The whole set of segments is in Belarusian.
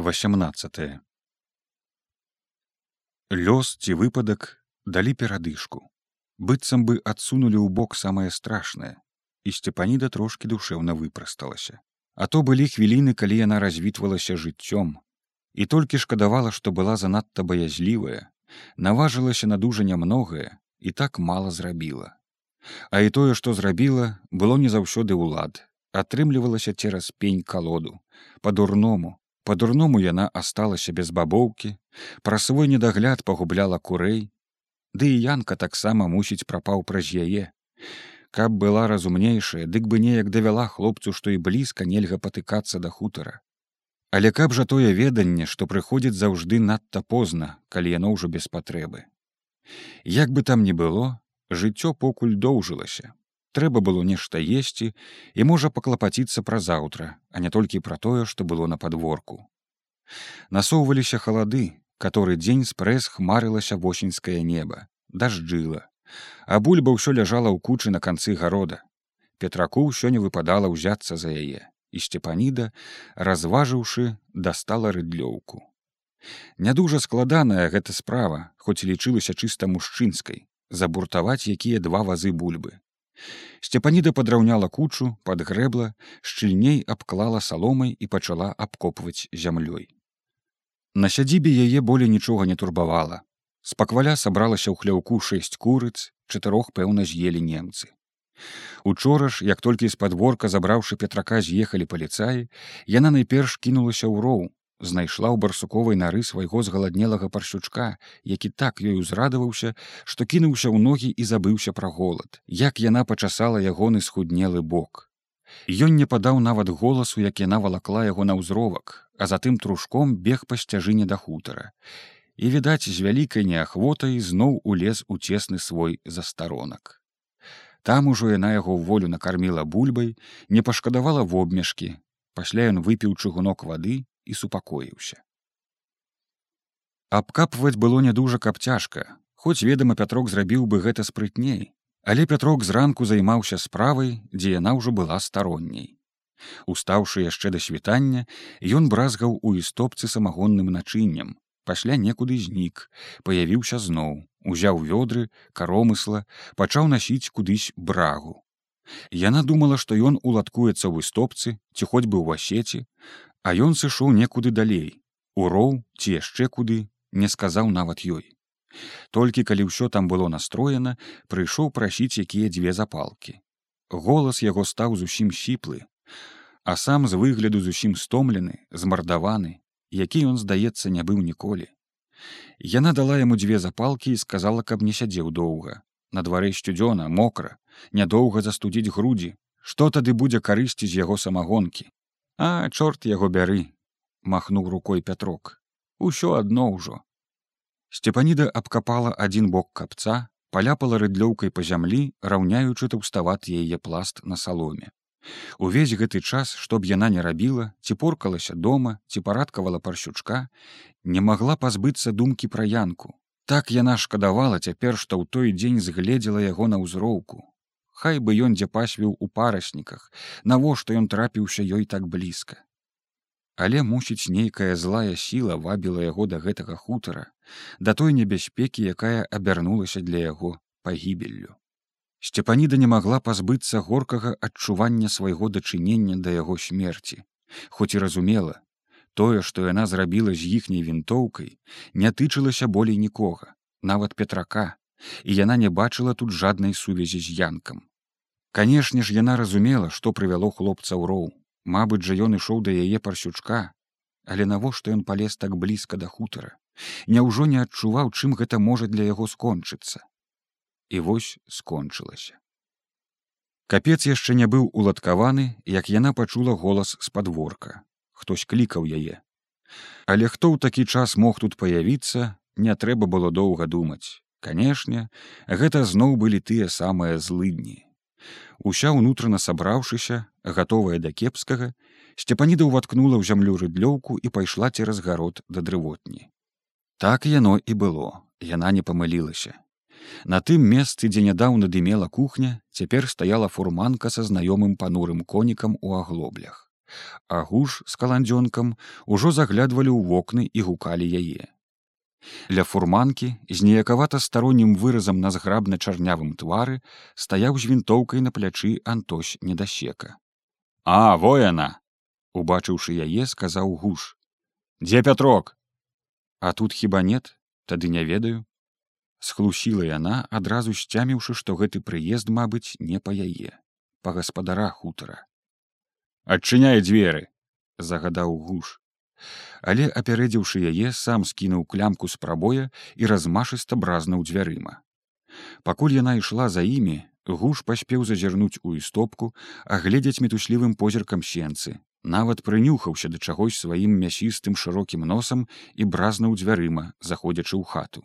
18 лёс ці выпадак далі перадышку быццам бы адсунулі ў бок самае страшнае і сцепаніда трошкі душэўна выпрасталася а то былі хвіліны калі яна развітвалася жыццём і толькі шкадавала што была занадта баязлівая наважылася на дужа нямногае і так мала зрабіла а і тое што зрабіла было не заўсёды ўлад. Атрымлівалася цераз пень калоду па-дурному Па-дурному яна асталася без бабоўкі, пра свой недагляд пагубляла курэй, Ды і янка таксама мусіць прапаў праз яе. Каб была разумнейшая, дык бы неяк давяла хлопцу, што і блізка нельга патыкацца да хутара. Але каб жа тое веданне, што прыходзіць заўжды надта позна, калі яно ўжо без патрэбы. Як бы там ні было, жыццё покуль доўжылася, трэба было нешта есці і можа паклапаціцца пра заўтра, а не толькі пра тое, што было на падворку. Насоўваліся халады, каторы дзень спрэс хмарылася восеньскае неба, дажджыла, а бульба ўсё ляжала ў кучы на канцы гарода. Петраку ўсё не выпадала ўзяцца за яе, і сцепаніда, разважыўшы, дастала рыдлёўку. Нядужа складаная гэта справа, хоць лічылася чыста мужчынскай, забуртаваць якія два вазы бульбы. Сцепаніда падраўняла кучу, падгрэбла, шчыльней абклала саломай і пачала абкопваць зямлёй. На сядзібе яе болей нічога не турбавала. Спакваля сабралася ў хляўку шэсць курыц, чатырох пэўна з'елі немцы. Учора ж, як толькі з падворка забраўшы петрака з'ехалі паліцаі, яна найперш кінулася ў роў, знайшла ў барсуковай нары свайго згаладнелага паршучка, які так ёй узрадаваўся, што кінуўся ў ногі і забыўся пра голад, як яна пачасала ягоны схуднелы бок. Ён не падаў нават голасу, як яна валакла яго на ўзровак, а затым трушком бег па сцяжыне да хутара. І відаць, з вялікай неахвотай зноў улез у цесны свой застаронак. Там ужо яна яго ў волю накарміла бульбай, не пашкадавала вобмешкі. Пасля ён выпіў чыгунок вады і супакоіўся. Абкапваць было не дужа каб цяжка, хоць ведама пятрок зрабіў бы гэта спрытней, але пятрок зранку займаўся справай, дзе яна ўжо была старонняй. Устаўшы яшчэ да світання, ён бразгаў у істопцы самагонным начыннем, пасля некуды знік, паявіўся зноў, узяў вёдры, каромысла, пачаў насіць кудысь брагу. Яна думала, што ён уладкуецца ў істопцы ці хоць бы ў асеці, А ён сышоў некуды далей, уроў ці яшчэ куды не сказаў нават ёй. Толькі калі ўсё там было настроена, прыйшоў прасіць якія дзве запалкі. Голас яго стаў зусім сіплы, а сам з выгляду зусім стомлены, змардаваны, які ён, здаецца, не быў ніколі. Яна дала яму дзве запалкі і сказала, каб не сядзеў доўга. На дварэ сцюдзёна, мокра, нядоўга застудзіць грудзі, што тады будзе карысці з яго самагонкі. А чорт яго бяры, махнуў рукой пятрок. Усё адно ўжо. Сцепаніда абкапала адзін бок капца, паляпала рыдлёўкай па зямлі, раўняючы таўстават яе пласт на саломе. Увесь гэты час, што б яна не рабіла, ці поркалася дома, ці парадкавала паршючка, не магла пазбыцца думкі пра янку. Так яна шкадавала цяпер, што ў той дзень згледзела яго на ўзроўку, Хай бы ён дзе пасвіў у парасніках, навошта ён трапіўся ёй так блізка. Але мусіць нейкая злая сіла вабіла яго да гэтага хутара, да той небяспекі, якая абярнулася для яго пагібеллю. Сцепаніда не магла пазбыцца горкага адчування свайго дачынення да яго смерці, хоць і разумела, тое, што яна зрабіла з іхняй вінтоўкай, не тычылася болей нікога, нават петрака, і яна не бачыла тут жаднай сувязі з янкам. Канешне ж, яна разумела, што прывяло хлопца ў роў. Мабыць жа ён ішоў да яе парсючка, але навошта ён палез так блізка да хутара. Няўжо не адчуваў, чым гэта можа для яго скончыцца. І вось скончылася. Капец яшчэ не быў уладкаваны, як яна пачула голас з падворка. Хтось клікаў яе. Але хто ў такі час мог тут паявіцца, не трэба было доўга думаць. Канешне, гэта зноў былі тыя самыя злыдні. Уся ўнутрана сабраўшыся, гатовая да кепскага, сцепаніда ўваткнула ў зямлю рыдлёўку і пайшла цераз гарод да дрывотні. Так яно і было, яна не памылілася. На тым месцы, дзе нядаўна дымела кухня, цяпер стаяла фурманка са знаёмым панурым конікам у аглоблях. а гуш з каландзёнкам ужо заглядвалі ў вокны і гукалі яе. Ля фурманкі з неякавата староннім выразам на зграбна чарнявым твары стаяў з вінтоўкай на плячы антось недасека. А во яна убачыўшы яе сказаў гуш. Дзе пятрок? А тут хіба нет? Тады не ведаю схлусіла яна адразу сцяміўшы што гэты прыезд мабыць не па яе па гаспадара хутара. Адчыняй дзверы загадаў гуш але апярэдзіўшы яе сам скінуў клямку з прабоя і размашыста бразнуў дзвярыма. Пакуль яна ішла за імі гуш паспеў зазірнуць у істопку агледзець мітуслівым позіркам сенцы нават прынюхаўся да чагось сваім мясістым шырокім носам і бразнуў дзвярыма заходзячы ў хату.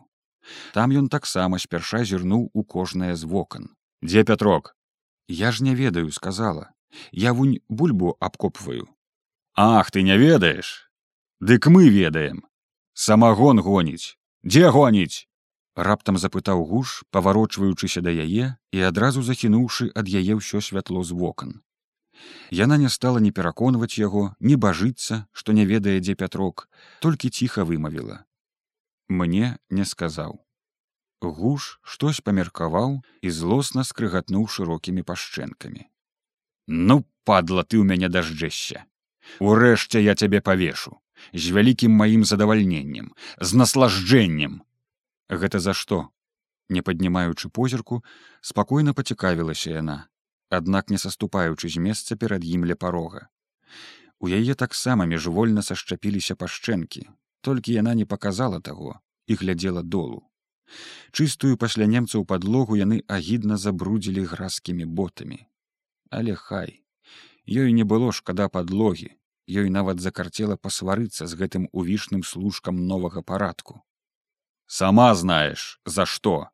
Там ён таксама спярша зірнуў у кожнае з вокон дзе пятрок? Я ж не ведаю сказала. Я вунь бульбу абкопваю ах ты не ведаеш Дык мы ведаем. Самагон гоніць, дзе гоніць? Раптам запытаў гуш, паварочваючыся да яе і адразу захінуўшы ад яе ўсё святло з вокон. Яна не стала не пераконваць яго, не бажыцца, што не ведае, дзе пятрок, толькі ціха вымавіла. Мне не сказаў. Гуш штось памеркаваў і злосна скрыгатнуў шырокімі пашчэнкамі. Ну, падла ты ў мяне дажджэща. Урэшце я цябе павешу з вялікім маім задавальненнем з наслажджэннем гэта за што не паднімаючы позірку спакойна пацікавілася яна аднак не саступаючы з месца перад ім ля парога у яе таксама міжвольна сашчапіліся пашчэнкі толькі яна не паказала таго і глядзела долу. Чыстую пасля немцаў падлогу яны агідна забрудзілі гразкімі ботамі. Але хай ёй не было шкада падлогі ёй нават закарцела пасварыцца з гэтым увішным служкам новага парадку. Сама знаеш, за што.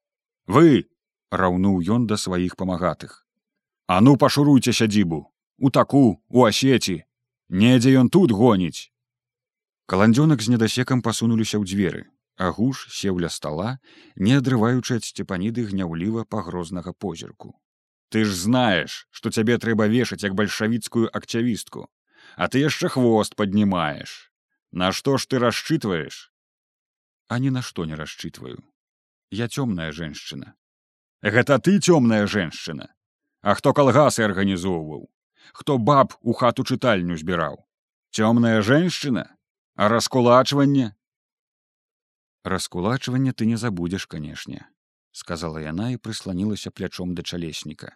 Вы раўнуў ён да сваіх памагатых. А ну пашуруйце сядзібу, у таку, у асеці, недзе ён тут гоніць. Каландзёнак з недасекам пасунуліся ў дзверы, а гуш сеў ля стала, не адрываючы ад сцепаніды гняўліва пагрознага позірку. Ты ж знаеш, што цябе трэба вешаць як бальшавіцкую акцявістку, а ты яшчэ хвост поднимаешь. На что ж ты рассчитываешь? А ни на что не рассчитываю. Я цёмная женщина. Гэта ты цёмная женщина? А хто калгасы арганізоўваў хто баб у хату чытальню збіраў цёмная женщина? А раскулачванне раскулачванне ты не забудзеш канешне сказала яна і прысланілася плячом да чалесніка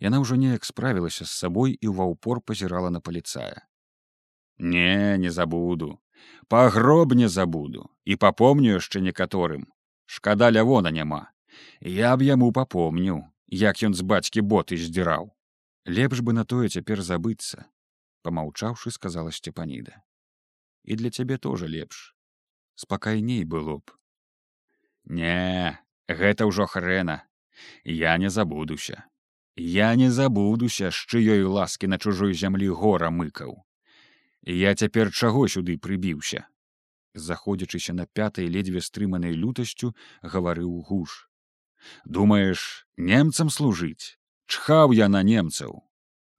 яна ўжо неяк справілася з сабой і ва ўпор пазірала на паліцая не не забуду. Пагроб не забуду. І папомню яшчэ некаторым шкада лявона няма я б яму папомніў як ён з бацькі боты здзіраў лепш бы на тое цяпер забыцца помаўчаўшы сказала сцепаніда і для цябе тоже лепш. Спакайней было б не гэта ўжо хрена. Я не забудуся Я не забудуся з чыёй ласкі на чужой зямлі гора мыкаў. Я цяпер чаго сюды прыбіўся. Заходзячыся на пятай ледзьве стрыманай лютасцю гаварыў гуш. Думаеш, немцам служыць, чхаў я на немцаў.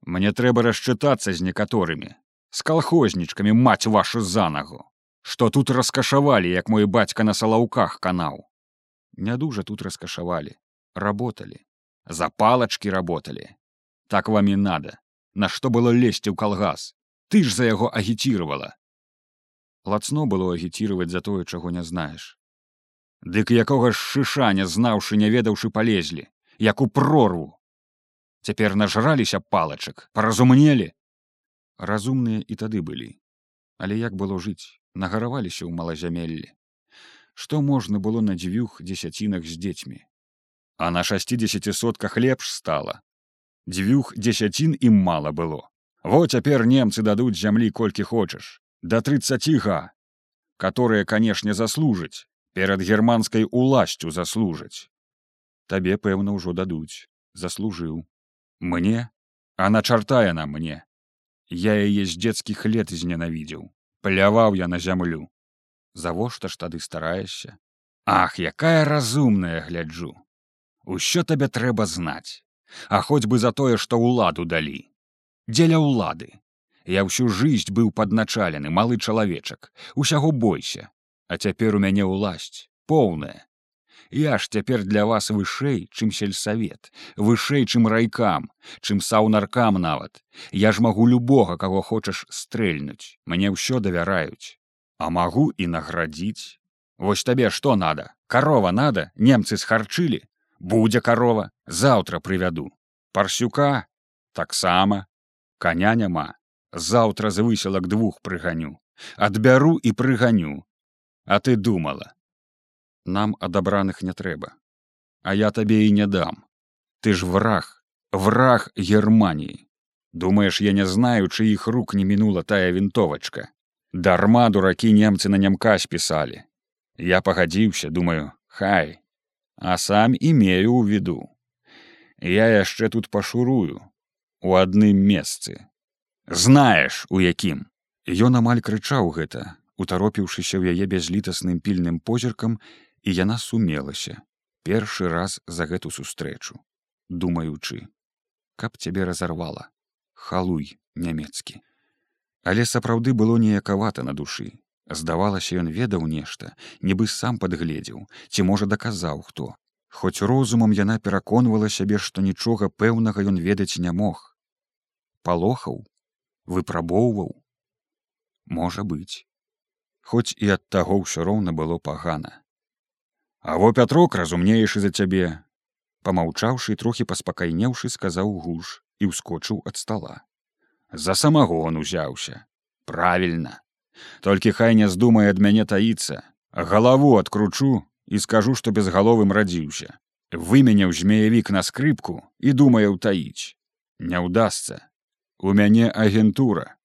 Мне трэба расчытацца з некаторымі, з калхознічкамі маць вашу занагу. Што тут раскашавалі, як мой бацька на салаўках канаў. Не дужа тут раскашавалі, работалі за палачки работали так вам і надо. На што было лезці ў калгас? Ты ж за яго агіцірвала. Лацно было агіцірваць за тое чаго не знаеш. Дык якога ж шыша не знаўшы не ведаўшы палезлі? Як у прорву. Цяпер нажраліся палачак паразумнелі. Разумныя і тады былі. Але як было жыць? Нагараваліся ў малазямеллі што можна было на дзвюх дзесяцінах з дзецьмі а на шестидесяти сотках лепш стала дзвюх дзесяцін ім мала было. Во цяпер немцы дадуць зямлі колькі хочаш да тридцати га которые канешне заслужаць перад германскай уласцю заслужаць табе пэўна ўжо дадуць заслужыў мне? А на чартая на мне. Я яе з дзецкіх лет зненавідзеў пляваў я на зямлю завошта ж тады стараешся ах якая разумная гляджу Усё табе трэба знаць, А хоць бы за тое, што ўладу далі. Дзеля ўлады. Я ўсю жыць быў падначалены малы чалавечак. Усяго бойся. А цяпер у мяне ўласць поўная. Я ж цяпер для вас вышэй чым сельсавет вышэй чым райкам чым саўнаркам нават. Я ж магу любога каго хочаш стрэльнуць. Мне ўсё давяраюць. А магу і наградзіць. Вось табе што надо? Карова надо? Немцы схарчылі будзе карова заўтра прывяду парсюка таксама коня няма. Заўтра з выселак двух прыганю адбяру і прыганю а ты думала? Нам адабраных не трэба а я табе і не дам. Ты ж враг. Враг германії думаеш я не знаю чыіх рук не мінула тая вінтовачка дарма дуракі немцы на нямка спісалі я пагадзіўся думаю хай а сам имею ў виду. Я яшчэ тут пашурую у адным месцы. Знаеш у якім. Ён амаль крычаў гэта утаропіўшыся ў яе бязлітасным пільным позіркам і яна сумелася першы раз за гэту сустрэчу думаючы каб цябе разарвала халуй нямецкі але сапраўды было неякавата на душы здавалася ён ведаў нешта нібы сам падгледзеў ці можа даказаў хто. Хоць розумам яна пераконвала сябе што нічога пэўнага ён ведаць не мог. Палохаў? Выпрабоўваў? Можа быць. Хоць і ад таго ўсё роўна было пагана. А во пятрок разумнейшы за цябе! Помаўчаўшы трохі паспакайнеўшы сказаў гуш і ўскочыў ад стола за самагон узяўся. Правільна толькі хай не здумае ад мяне таіцца галаву адкручу і скажу што безгаловым радзіўся. Выменяў змеявік на скрыпку і думае ўтаіць. Не ўдасся у мяне агентура.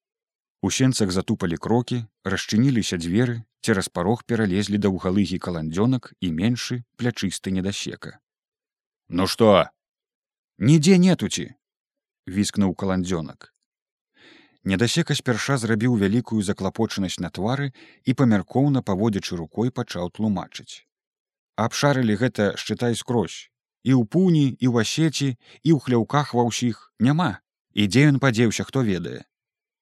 У сенцах затупалі крокі расчыніліся дзверы цераз парог пералезлі даўгалыгі каландзёнак і меншы плячысты недасека. Ну што? Нідзе нетуці віскнуў каландзёнак недасека спярша зрабіў вялікую заклапочанасць на твары і памяркоўна паводзячы рукой пачаў тлумачыць. Абшарылі гэта шчытай скрозь. І ў пуні і ў асеці і ў хляўках ва ўсіх. Няма. І дзе ён падзеўся хто ведае?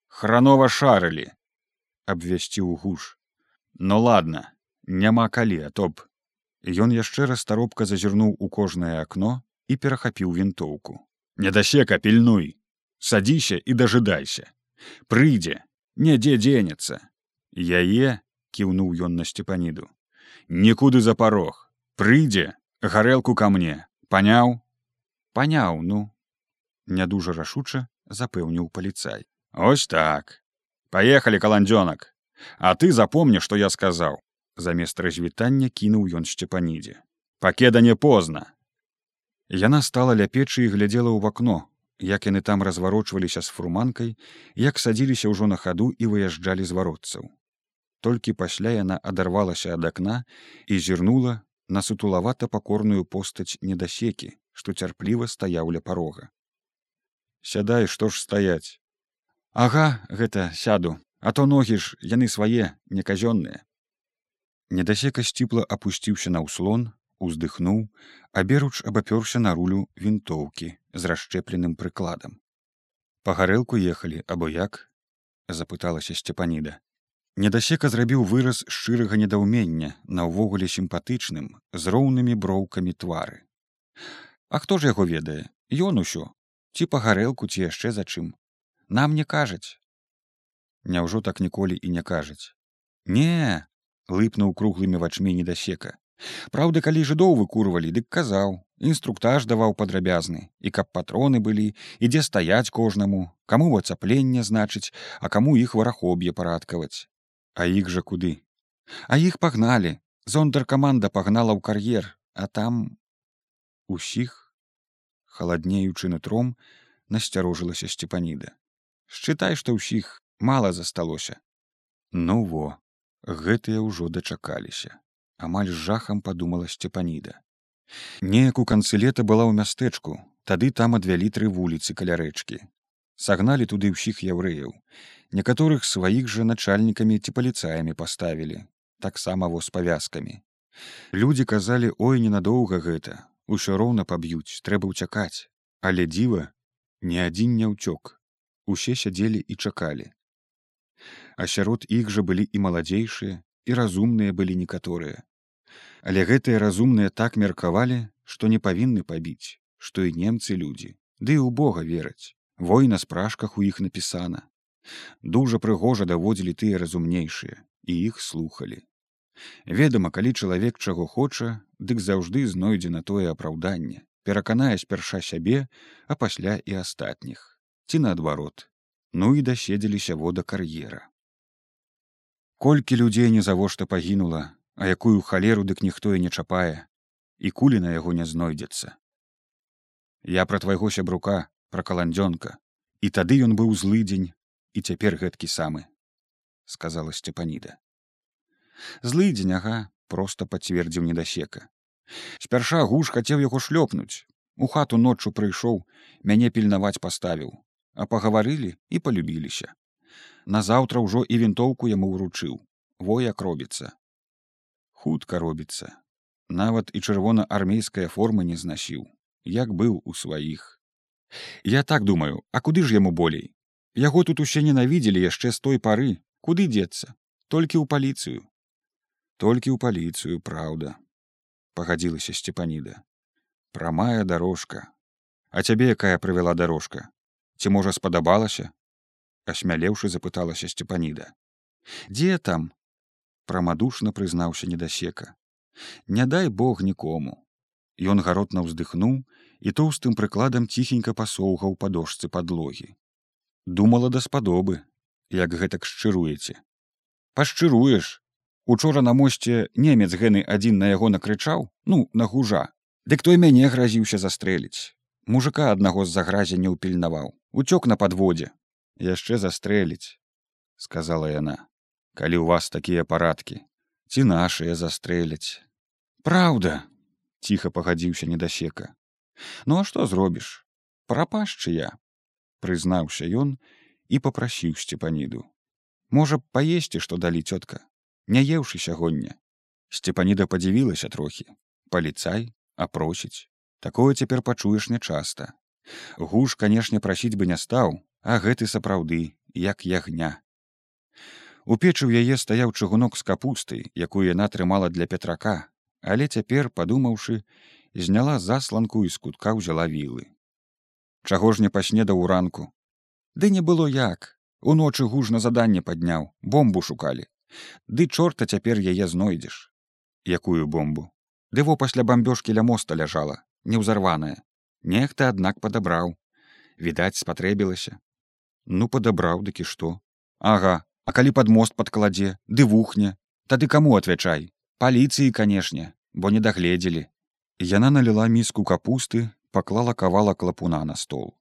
Хранова шарылі абвясціў гуш ну ладно няма калі а то б. Ён яшчэ раз старобка зазірнуў у кожнае акно і перахапіў вінтоўку. Недасека пільнуй. Садзіся і дажидайся прыйдзе нідзе дзенецца яе кіўнуў ён на сцепаніду. Нікуды за парог. Прыйдзе гарэлку ка мне. Паняў? Паняў ну не дужа рашуча запэўніў паліцай. Ось так. Поехали каландзёнак. А ты запомні што я сказаў замест развітання кінуў ён сцепанідзе пакеда не позна яна стала ля печы і глядзела ў вакно як яны там разварочваліся з фурманкай як садзіліся ўжо на хаду і выязджалі з варотцаў. Толькі пасля яна адарвалася ад акна і зірнула на сутулавата пакорную постаць недасекі што цярпліва стаяў ля парога. Сядай што ж стаяць? Ага гэта сяду. А то ногі ж яны свае неказённыя недасека сціпла апусціўся на ўслон уздыхнуў а беруч абапёрся на рулю вінтоўкі з расшчэпленым прыкладам. Па гарэлку ехалі або як запыталася сцепаніда недасека зрабіў выраз шчырага недаўмення на ўвогуле сімпатычным з роўнымі броўкамі твары. А хто ж яго ведае? Ён усё. Ці па гарэлку ці яшчэ за чым. Нам не кажаць няўжо так ніколі і не кажаць не лыпнуў круглымі вачмі недасека Праўда калі жыдоў выкурвалі дык казаў інструктаж даваў падрабязны і каб патроны былі і дзе стаяць кожнаму каму ацапленне значыць а каму іх варахоб'е парадкаваць а іх жа куды? А іх пагналі зондар каманда пагнала ў кар'ер а там усіх халаднеючы нутром насцярожылася сцепаніда счытай што ўсіх мала засталося. Ну во гэтыя ўжо дачакаліся амаль з жахам падумала сцепаніда неяк у канцы лета была ў мястэчку тады там адвялі тры вуліцы каля рэчкі. Сагналі туды ўсіх яўрэяў. Некаторых сваіх жа начальнікамі ці паліцаямі паставілі таксама воз павязкамі. Людзі казалі ой ненадоўга гэта усё роўна паб'юць трэба ўцякаць але дзіва ні адзін не ўцёк. Усе сядзелі і чакалі. А сярод іх жа былі і маладзейшыя і разумныя былі некаторыя але гэтыя разумныя так меркавалі што не павінны пабіць што і немцы людзі ды ў бога вераць. Вой на спражках у іх напісана. Дужа прыгожа даводзілі тыя разумнейшыя і іх слухали ведама калі чалавек чаго хоча дык заўжды знойдзе на тое апраўданне пераканае спярша сябе а пасля і астатніх. Ці наадварот. Ну і даседзеліся вода кар'ера колькі людзей незавошта пагінула а якую халеру дык ніхто і не чапае і кулі на яго не знойдзецца. Я пра твайго сябрука пра каландзёнка. І тады ён быў злыдзень і цяпер гэткі самы сказала сцепаніда злыдзень ага просто пацвердзіў недасека. Спярша гуш хацеў яго шлёпнуць. У хату ноччу прыйшоў мяне пільнаваць паставіў. А пагаварылі і полюбіліся назаўтра ўжо і вінтоўку яму ўручыў. Во як робіцца. Хутка робіцца. Нават і чырвона-армейская форма не знасіў. Як быў у сваіх. Я так думаю а куды ж яму болей? Яго тут усе ненавідзелі яшчэ з той пары. Куды дзецца? Толькі ў паліцыю. Толькі ў паліцыю праўда пагадзілася сцепаніда. Прамая дорожка а цябе якая прывяла дорожка ці можа спадабалася асмялеўшы запыталася сцепаніда дзе там прамадушна прызнаўся недасека не дай бог нікому ён гаротна ўздыхнуў і тоўстым прыкладам ціхенька пасоўгаў па дошцы падлогі думала даспадобы як гэтак шчыруеце? Пашчыруеш Учора на мосце немец гэны адзін на яго накрычаў ну на гужа. Дык той мяне гразіўся застрэліць. Мужика аднаго з загразя не ўпільнаваў. Уцёк на падводзе яшчэ застрэліць сказала яна калі ў вас такія парадкі ці нашыя застрэляць праўда ціха пагадзіўся недасека ну а што зробіш прапашчы я прызнаўся ён і попрасіў сцепаніду можа паесці што далі цётка не еўшы сягоння сцепаніда падзівілася трохі паліцай апросіць такое цяпер пачуеш нячаста гуш канешне прасіць бы не стаў а гэты сапраўды як ягня. У печы ў яе стаяў чыгунок з капустай якую яна трымала для петрака але цяпер падумаўшы зняла засланку і з кутка ўзяла вілы. Чаго ж не паснедаў у ранку ды не было як. Уночы гуж на заданне падняў бомбу шукалі. Ды чорта цяпер яе знойдзеш. Якую бомбу? Ды во пасля бамбёжкі ля моста ляжала неўзарваная. Нехта аднак падабраў. Відаць спатрэбілася ну падабраў дыкі што ага а калі пад мост падкладзе ды вухне тады каму отвячай паліцыі канешне бо не дагледзелі яна наліла міску капусты паклала кавала клапуна на стол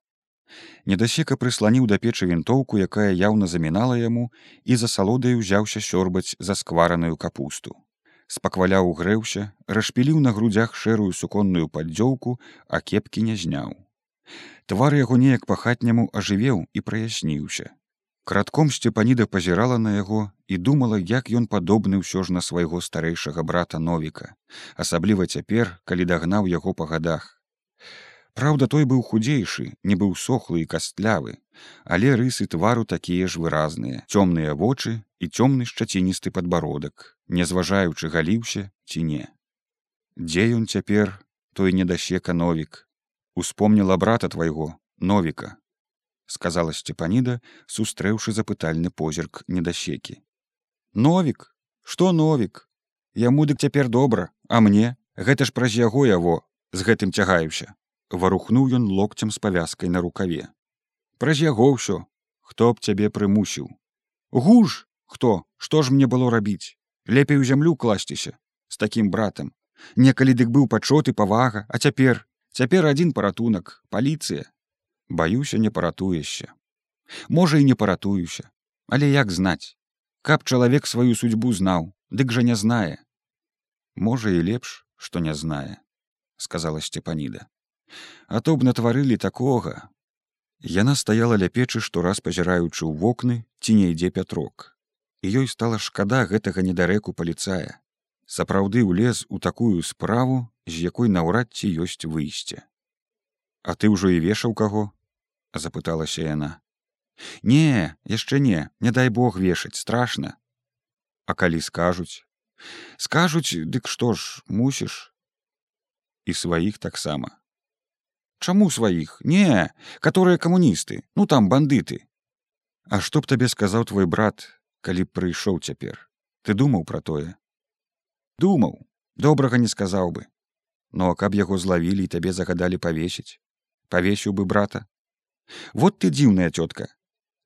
Недасека прысланіў да печы вінтоўку, якая яўна замінала яму і за салодай узяўся сёрбаць за сквараную капусту. Спакваляў грэўся, расшпіліў на грудзях шэрую суконную паддзёўку, а кепкі не зняў. Твар яго неяк па-хатняму ажывеў і праясніўся. Кратком сцепаніда пазірала на яго і думала, як ён падобны ўсё ж на свайго старэйшага брата новіка, асабліва цяпер, калі дагнаў яго па гадах. Праўда, той быў худзейшы, не быў сохлы і кастлявы, але рысы твару такія ж выразныя, цёмныя вочы і цёмны шчаціністы падбародак, не зважаючы галіўся ці не. Дзе ён цяпер, той недасека новік, успомніла брата твайго новіка, сказала сцепаніда, сустрэўшы запытальны позірк недасекі. Новік, што новік? Яму дык цяпер добра, а мне? Гэта ж праз яго яго з гэтым цягаюся варухнуў ён локцем з павязкай на рукаве. Праз яго ўсё хто б цябе прымусіў гуж? Хто? Што ж мне было рабіць? Лепей у зямлю класціся з такім братам. Некалі дык быў пачот і павага а цяпер цяпер адзін паратунак паліцыя. Баюся не паратуешся. Можа і не паратуюся. Але як знаць? Каб чалавек сваю судьбу знаў дык жа не знае. Можа і лепш што не знае сказала сцепаніда. А то б натварылі такога. Яна стаяла ля печы штораз пазіраючы ў вокны ці не ідзе пятрок. І ёй стала шкада гэтага недарэку паліцая сапраўды ўлез у такую справу з якой наўрад ці ёсць выйсце а ты ўжо і вешаў каго запыталася яна Не, яшчэ не, не дай бог вешаць страшна. А калі скажуць, скажуць, дык што ж мусіш і сваіх таксама. Чаму сваіх не, которые камуністы, ну там бандыты. А што б табе сказаў твой брат, калі прыйшоў цяпер, ты думаў пра тое. Думаў, добрага не сказаў бы. Но каб яго злавілі і табе загадалі павесіць, павесіў бы брата. Вот ты дзіўная цётка,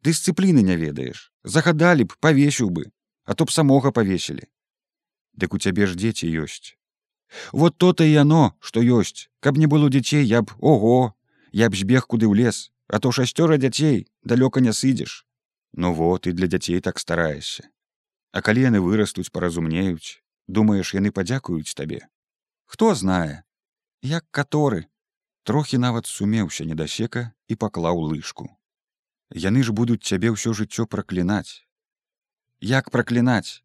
дысцыпліны не ведаеш загадалі б павесіў бы а то б самога павесілі. Дык у цябе ж дзеці ёсць. Вот то-то і яно што ёсць. Каб не было дзяцей я б ого я б збег куды ў лес а то шасцёра дзяцей далёка не сыдзеш. Ну вот і для дзяцей так стараешся. А калі яны вырастуць паразумнеюць думаеш яны падзякуюць табе? Хто знае? Як каторы. Трохі нават сумеўся недасека і паклаў лыжку. Яны ж будуць цябе ўсё жыццё праклінаць. Як праклінаць?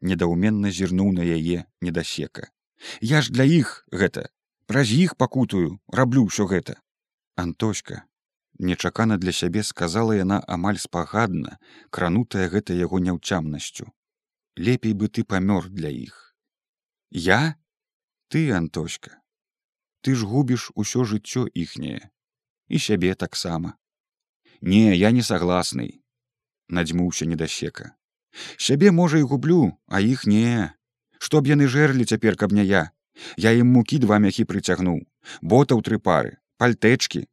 Недаўменна зірнуў на яе недасека. Я ж для іх гэта праз іх пакутую раблю ўсё гэта. Антоська нечакана для сябе сказала яна амаль спагадна кранутая гэта яго няўцямнасцю лепей бы ты памёр для іх я? Ты антоська ты ж губіш усё жыццё іхняе і сябе таксама не я не согласны надзьмуўся недасека сябе можа і гублю а іх не. Што б яны жерлі цяпер каб не я. Я ім мукі два мяхі прыцягнуў ботаў тры пары пальтэчкі.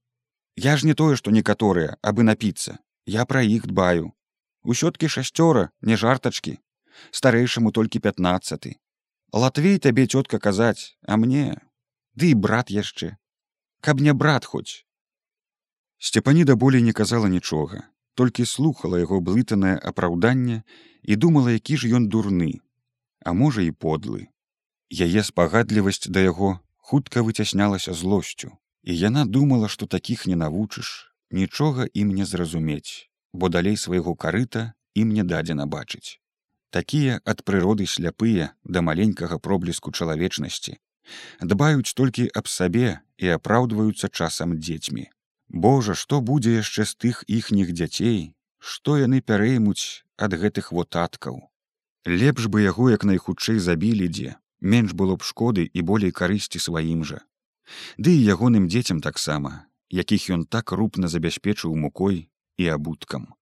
Я ж не тое што некаторыя абы напіцца. Я пра іх дбаю. Усё-ткі шасцёра не жартачкі старэйшаму толькі пятнаццаты латвей табе цётка казаць а мне ды і брат яшчэ каб не брат хоць Сцепаніда болей не казала нічога, толькі слухала яго блытанае апраўданне і думала, які ж ён дурны, а можа і подлы. Яе спагадлівасць да яго хутка выцяснялася злосцю, і яна думала, што такіх не навучыш, нічога ім не зразумець, бо далей свайго карыта ім не дадзена бачыць. Такія ад прыроды сляпыя да маленькага пробліску чалавечнасці, дбаюць толькі аб сабе і апраўдваюцца часам дзецьмі. Божа, што будзе яшчэ з тых іхніх дзяцей, што яны пярэймуць ад гэтых вотаткаў. Лепш бы яго як найхутчэй забілі дзе, менш было б шкоды і болей карысці сваім жа. Ды і ягоным дзецям таксама, якіх ён так рупна забяспечыў мукой і абуткам.